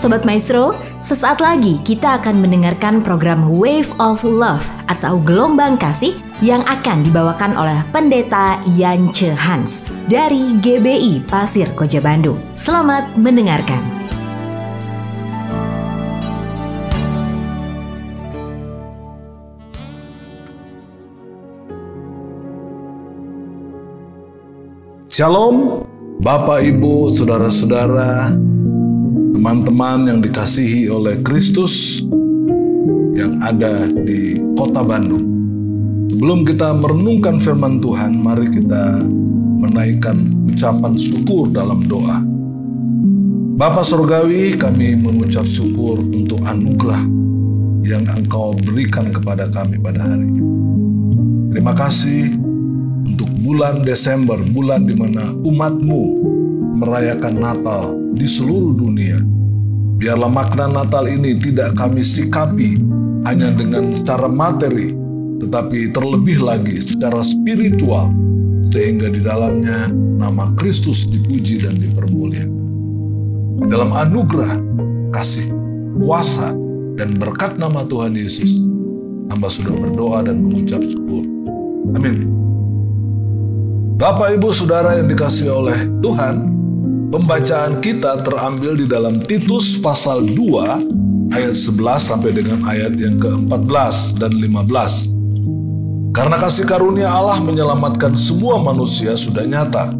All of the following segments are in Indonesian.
Sobat Maestro, sesaat lagi kita akan mendengarkan program Wave of Love atau Gelombang Kasih yang akan dibawakan oleh Pendeta Yance Hans dari GBI Pasir Koja Bandung. Selamat mendengarkan. Shalom, Bapak, Ibu, saudara-saudara, teman-teman yang dikasihi oleh Kristus yang ada di kota Bandung. Sebelum kita merenungkan firman Tuhan, mari kita menaikkan ucapan syukur dalam doa. Bapa Surgawi, kami mengucap syukur untuk anugerah yang Engkau berikan kepada kami pada hari ini. Terima kasih untuk bulan Desember, bulan di mana umatmu merayakan Natal di seluruh dunia. Biarlah makna Natal ini tidak kami sikapi hanya dengan secara materi, tetapi terlebih lagi secara spiritual, sehingga di dalamnya nama Kristus dipuji dan dipermuliakan. Dalam anugerah, kasih, kuasa, dan berkat nama Tuhan Yesus, hamba sudah berdoa dan mengucap syukur. Amin. Bapak, Ibu, Saudara yang dikasih oleh Tuhan, pembacaan kita terambil di dalam Titus pasal 2 ayat 11 sampai dengan ayat yang ke-14 dan 15. Karena kasih karunia Allah menyelamatkan semua manusia sudah nyata.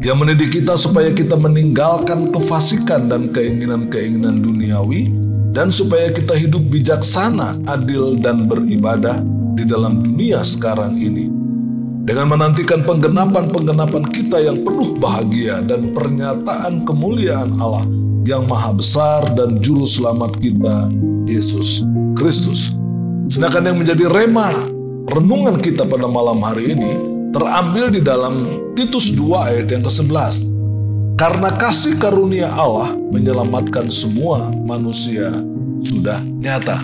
Yang mendidik kita supaya kita meninggalkan kefasikan dan keinginan-keinginan duniawi dan supaya kita hidup bijaksana, adil, dan beribadah di dalam dunia sekarang ini dengan menantikan penggenapan-penggenapan kita yang penuh bahagia dan pernyataan kemuliaan Allah yang maha besar dan juru selamat kita, Yesus Kristus. Sedangkan yang menjadi rema renungan kita pada malam hari ini terambil di dalam Titus 2 ayat yang ke-11. Karena kasih karunia Allah menyelamatkan semua manusia sudah nyata.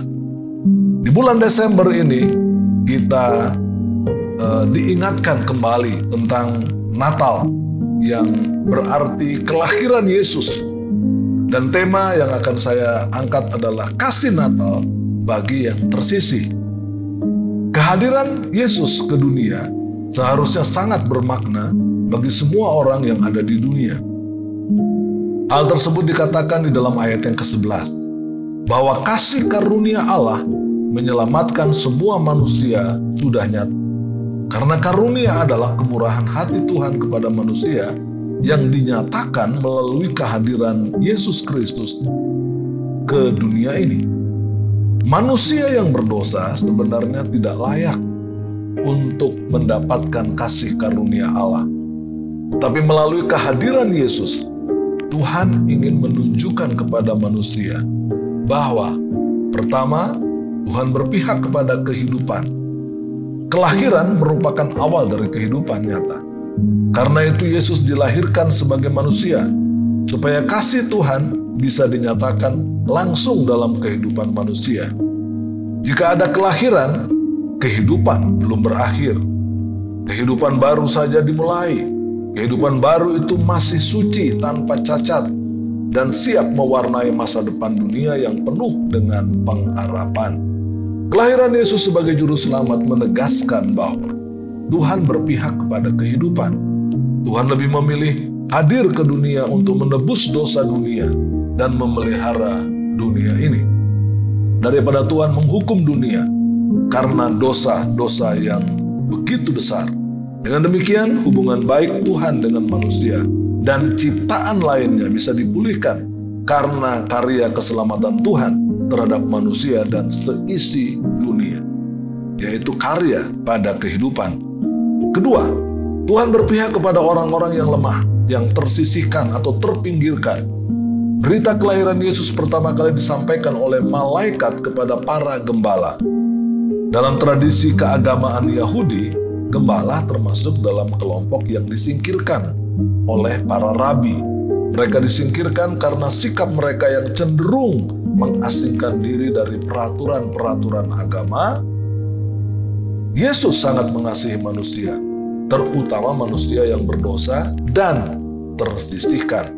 Di bulan Desember ini kita uh, diingatkan kembali tentang Natal yang berarti kelahiran Yesus. Dan tema yang akan saya angkat adalah kasih Natal bagi yang tersisih. Kehadiran Yesus ke dunia seharusnya sangat bermakna bagi semua orang yang ada di dunia. Hal tersebut dikatakan di dalam ayat yang ke-11, bahwa kasih karunia Allah menyelamatkan semua manusia sudah nyata karena karunia adalah kemurahan hati Tuhan kepada manusia yang dinyatakan melalui kehadiran Yesus Kristus ke dunia ini. Manusia yang berdosa sebenarnya tidak layak untuk mendapatkan kasih karunia Allah. Tapi melalui kehadiran Yesus, Tuhan ingin menunjukkan kepada manusia bahwa pertama, Tuhan berpihak kepada kehidupan, Kelahiran merupakan awal dari kehidupan nyata. Karena itu Yesus dilahirkan sebagai manusia, supaya kasih Tuhan bisa dinyatakan langsung dalam kehidupan manusia. Jika ada kelahiran, kehidupan belum berakhir. Kehidupan baru saja dimulai. Kehidupan baru itu masih suci tanpa cacat dan siap mewarnai masa depan dunia yang penuh dengan pengharapan. Kelahiran Yesus sebagai juru selamat menegaskan bahwa Tuhan berpihak kepada kehidupan. Tuhan lebih memilih hadir ke dunia untuk menebus dosa dunia dan memelihara dunia ini. Daripada Tuhan menghukum dunia karena dosa-dosa yang begitu besar. Dengan demikian hubungan baik Tuhan dengan manusia dan ciptaan lainnya bisa dipulihkan karena karya keselamatan Tuhan terhadap manusia dan seisi dunia, yaitu karya pada kehidupan. Kedua, Tuhan berpihak kepada orang-orang yang lemah, yang tersisihkan atau terpinggirkan. Berita kelahiran Yesus pertama kali disampaikan oleh malaikat kepada para gembala. Dalam tradisi keagamaan Yahudi, gembala termasuk dalam kelompok yang disingkirkan oleh para rabi. Mereka disingkirkan karena sikap mereka yang cenderung mengasingkan diri dari peraturan-peraturan agama, Yesus sangat mengasihi manusia, terutama manusia yang berdosa dan tersisihkan.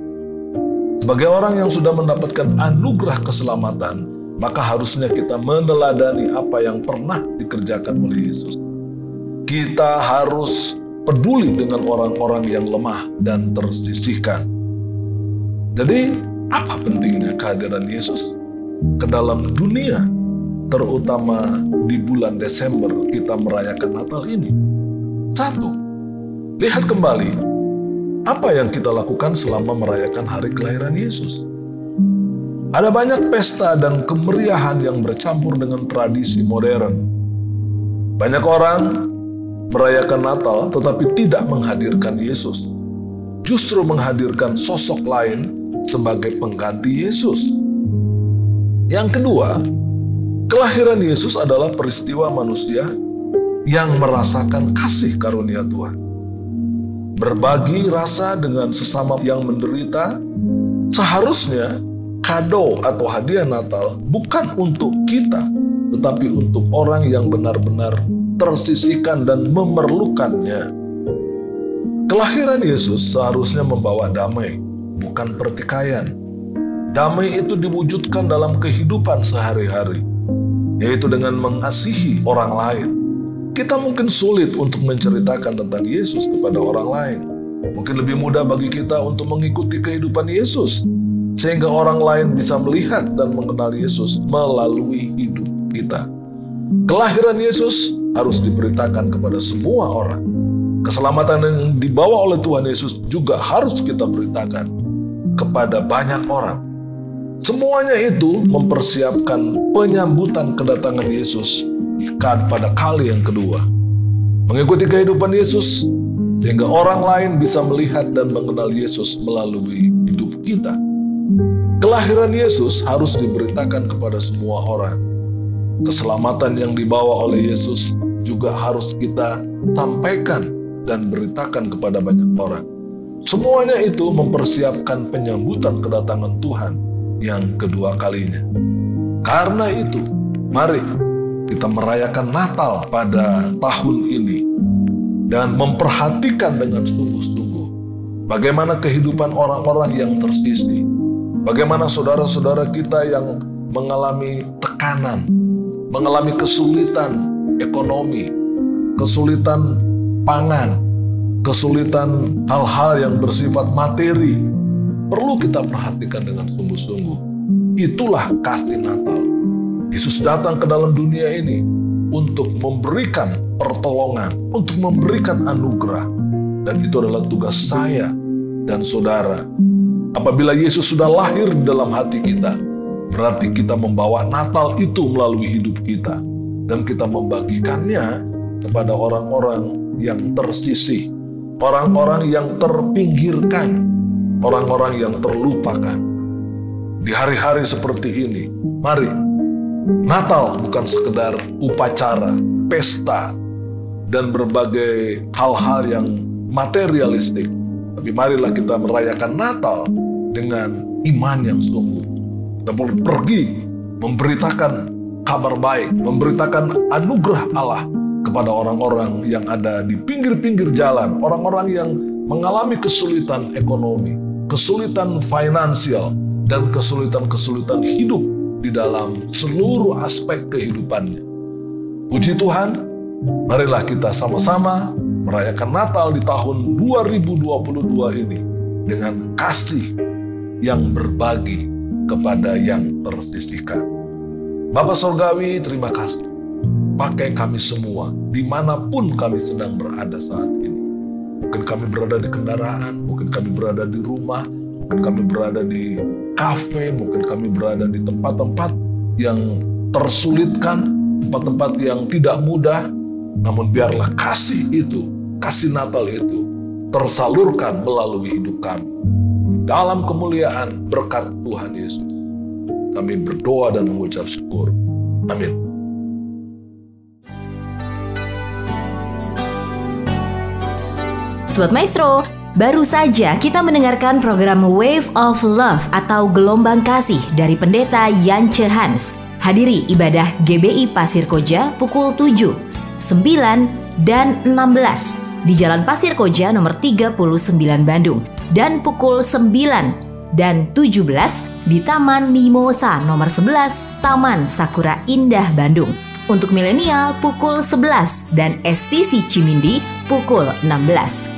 Sebagai orang yang sudah mendapatkan anugerah keselamatan, maka harusnya kita meneladani apa yang pernah dikerjakan oleh Yesus. Kita harus peduli dengan orang-orang yang lemah dan tersisihkan. Jadi, apa pentingnya kehadiran Yesus ke dalam dunia, terutama di bulan Desember kita merayakan Natal ini? Satu, lihat kembali apa yang kita lakukan selama merayakan hari kelahiran Yesus. Ada banyak pesta dan kemeriahan yang bercampur dengan tradisi modern. Banyak orang merayakan Natal tetapi tidak menghadirkan Yesus. Justru menghadirkan sosok lain sebagai pengganti Yesus. Yang kedua, kelahiran Yesus adalah peristiwa manusia yang merasakan kasih karunia Tuhan. Berbagi rasa dengan sesama yang menderita seharusnya kado atau hadiah Natal bukan untuk kita, tetapi untuk orang yang benar-benar tersisihkan dan memerlukannya. Kelahiran Yesus seharusnya membawa damai, bukan pertikaian. Damai itu diwujudkan dalam kehidupan sehari-hari, yaitu dengan mengasihi orang lain. Kita mungkin sulit untuk menceritakan tentang Yesus kepada orang lain. Mungkin lebih mudah bagi kita untuk mengikuti kehidupan Yesus sehingga orang lain bisa melihat dan mengenal Yesus melalui hidup kita. Kelahiran Yesus harus diberitakan kepada semua orang. Keselamatan yang dibawa oleh Tuhan Yesus juga harus kita beritakan kepada banyak orang. Semuanya itu mempersiapkan penyambutan kedatangan Yesus pada kali yang kedua. Mengikuti kehidupan Yesus sehingga orang lain bisa melihat dan mengenal Yesus melalui hidup kita. Kelahiran Yesus harus diberitakan kepada semua orang. Keselamatan yang dibawa oleh Yesus juga harus kita sampaikan dan beritakan kepada banyak orang. Semuanya itu mempersiapkan penyambutan kedatangan Tuhan yang kedua kalinya. Karena itu, mari kita merayakan Natal pada tahun ini dan memperhatikan dengan sungguh-sungguh bagaimana kehidupan orang-orang yang tersisih, Bagaimana saudara-saudara kita yang mengalami tekanan, mengalami kesulitan ekonomi, kesulitan pangan, kesulitan hal-hal yang bersifat materi, perlu kita perhatikan dengan sungguh-sungguh. Itulah kasih Natal. Yesus datang ke dalam dunia ini untuk memberikan pertolongan, untuk memberikan anugerah. Dan itu adalah tugas saya dan saudara Apabila Yesus sudah lahir dalam hati kita, berarti kita membawa Natal itu melalui hidup kita. Dan kita membagikannya kepada orang-orang yang tersisih, orang-orang yang terpinggirkan, orang-orang yang terlupakan. Di hari-hari seperti ini, mari Natal bukan sekedar upacara, pesta, dan berbagai hal-hal yang materialistik, tapi marilah kita merayakan Natal dengan iman yang sungguh. Kita boleh pergi memberitakan kabar baik, memberitakan anugerah Allah kepada orang-orang yang ada di pinggir-pinggir jalan, orang-orang yang mengalami kesulitan ekonomi, kesulitan finansial, dan kesulitan-kesulitan hidup di dalam seluruh aspek kehidupannya. Puji Tuhan, marilah kita sama-sama merayakan Natal di tahun 2022 ini dengan kasih yang berbagi kepada yang tersisihkan. Bapak Sorgawi, terima kasih. Pakai kami semua, di mana pun kami sedang berada saat ini. Mungkin kami berada di kendaraan, mungkin kami berada di rumah, mungkin kami berada di kafe, mungkin kami berada di tempat-tempat yang tersulitkan, tempat-tempat yang tidak mudah, namun biarlah kasih itu kasih Natal itu tersalurkan melalui hidup kami. Dalam kemuliaan berkat Tuhan Yesus, kami berdoa dan mengucap syukur. Amin. Sobat Maestro, baru saja kita mendengarkan program Wave of Love atau Gelombang Kasih dari Pendeta Yance Hans. Hadiri ibadah GBI Pasir Koja pukul 7, 9, dan 16 di Jalan Pasir Koja nomor 39 Bandung dan pukul 9, dan 17 di Taman Mimosa nomor 11 Taman Sakura Indah Bandung. Untuk milenial pukul 11 dan SCC Cimindi pukul 16.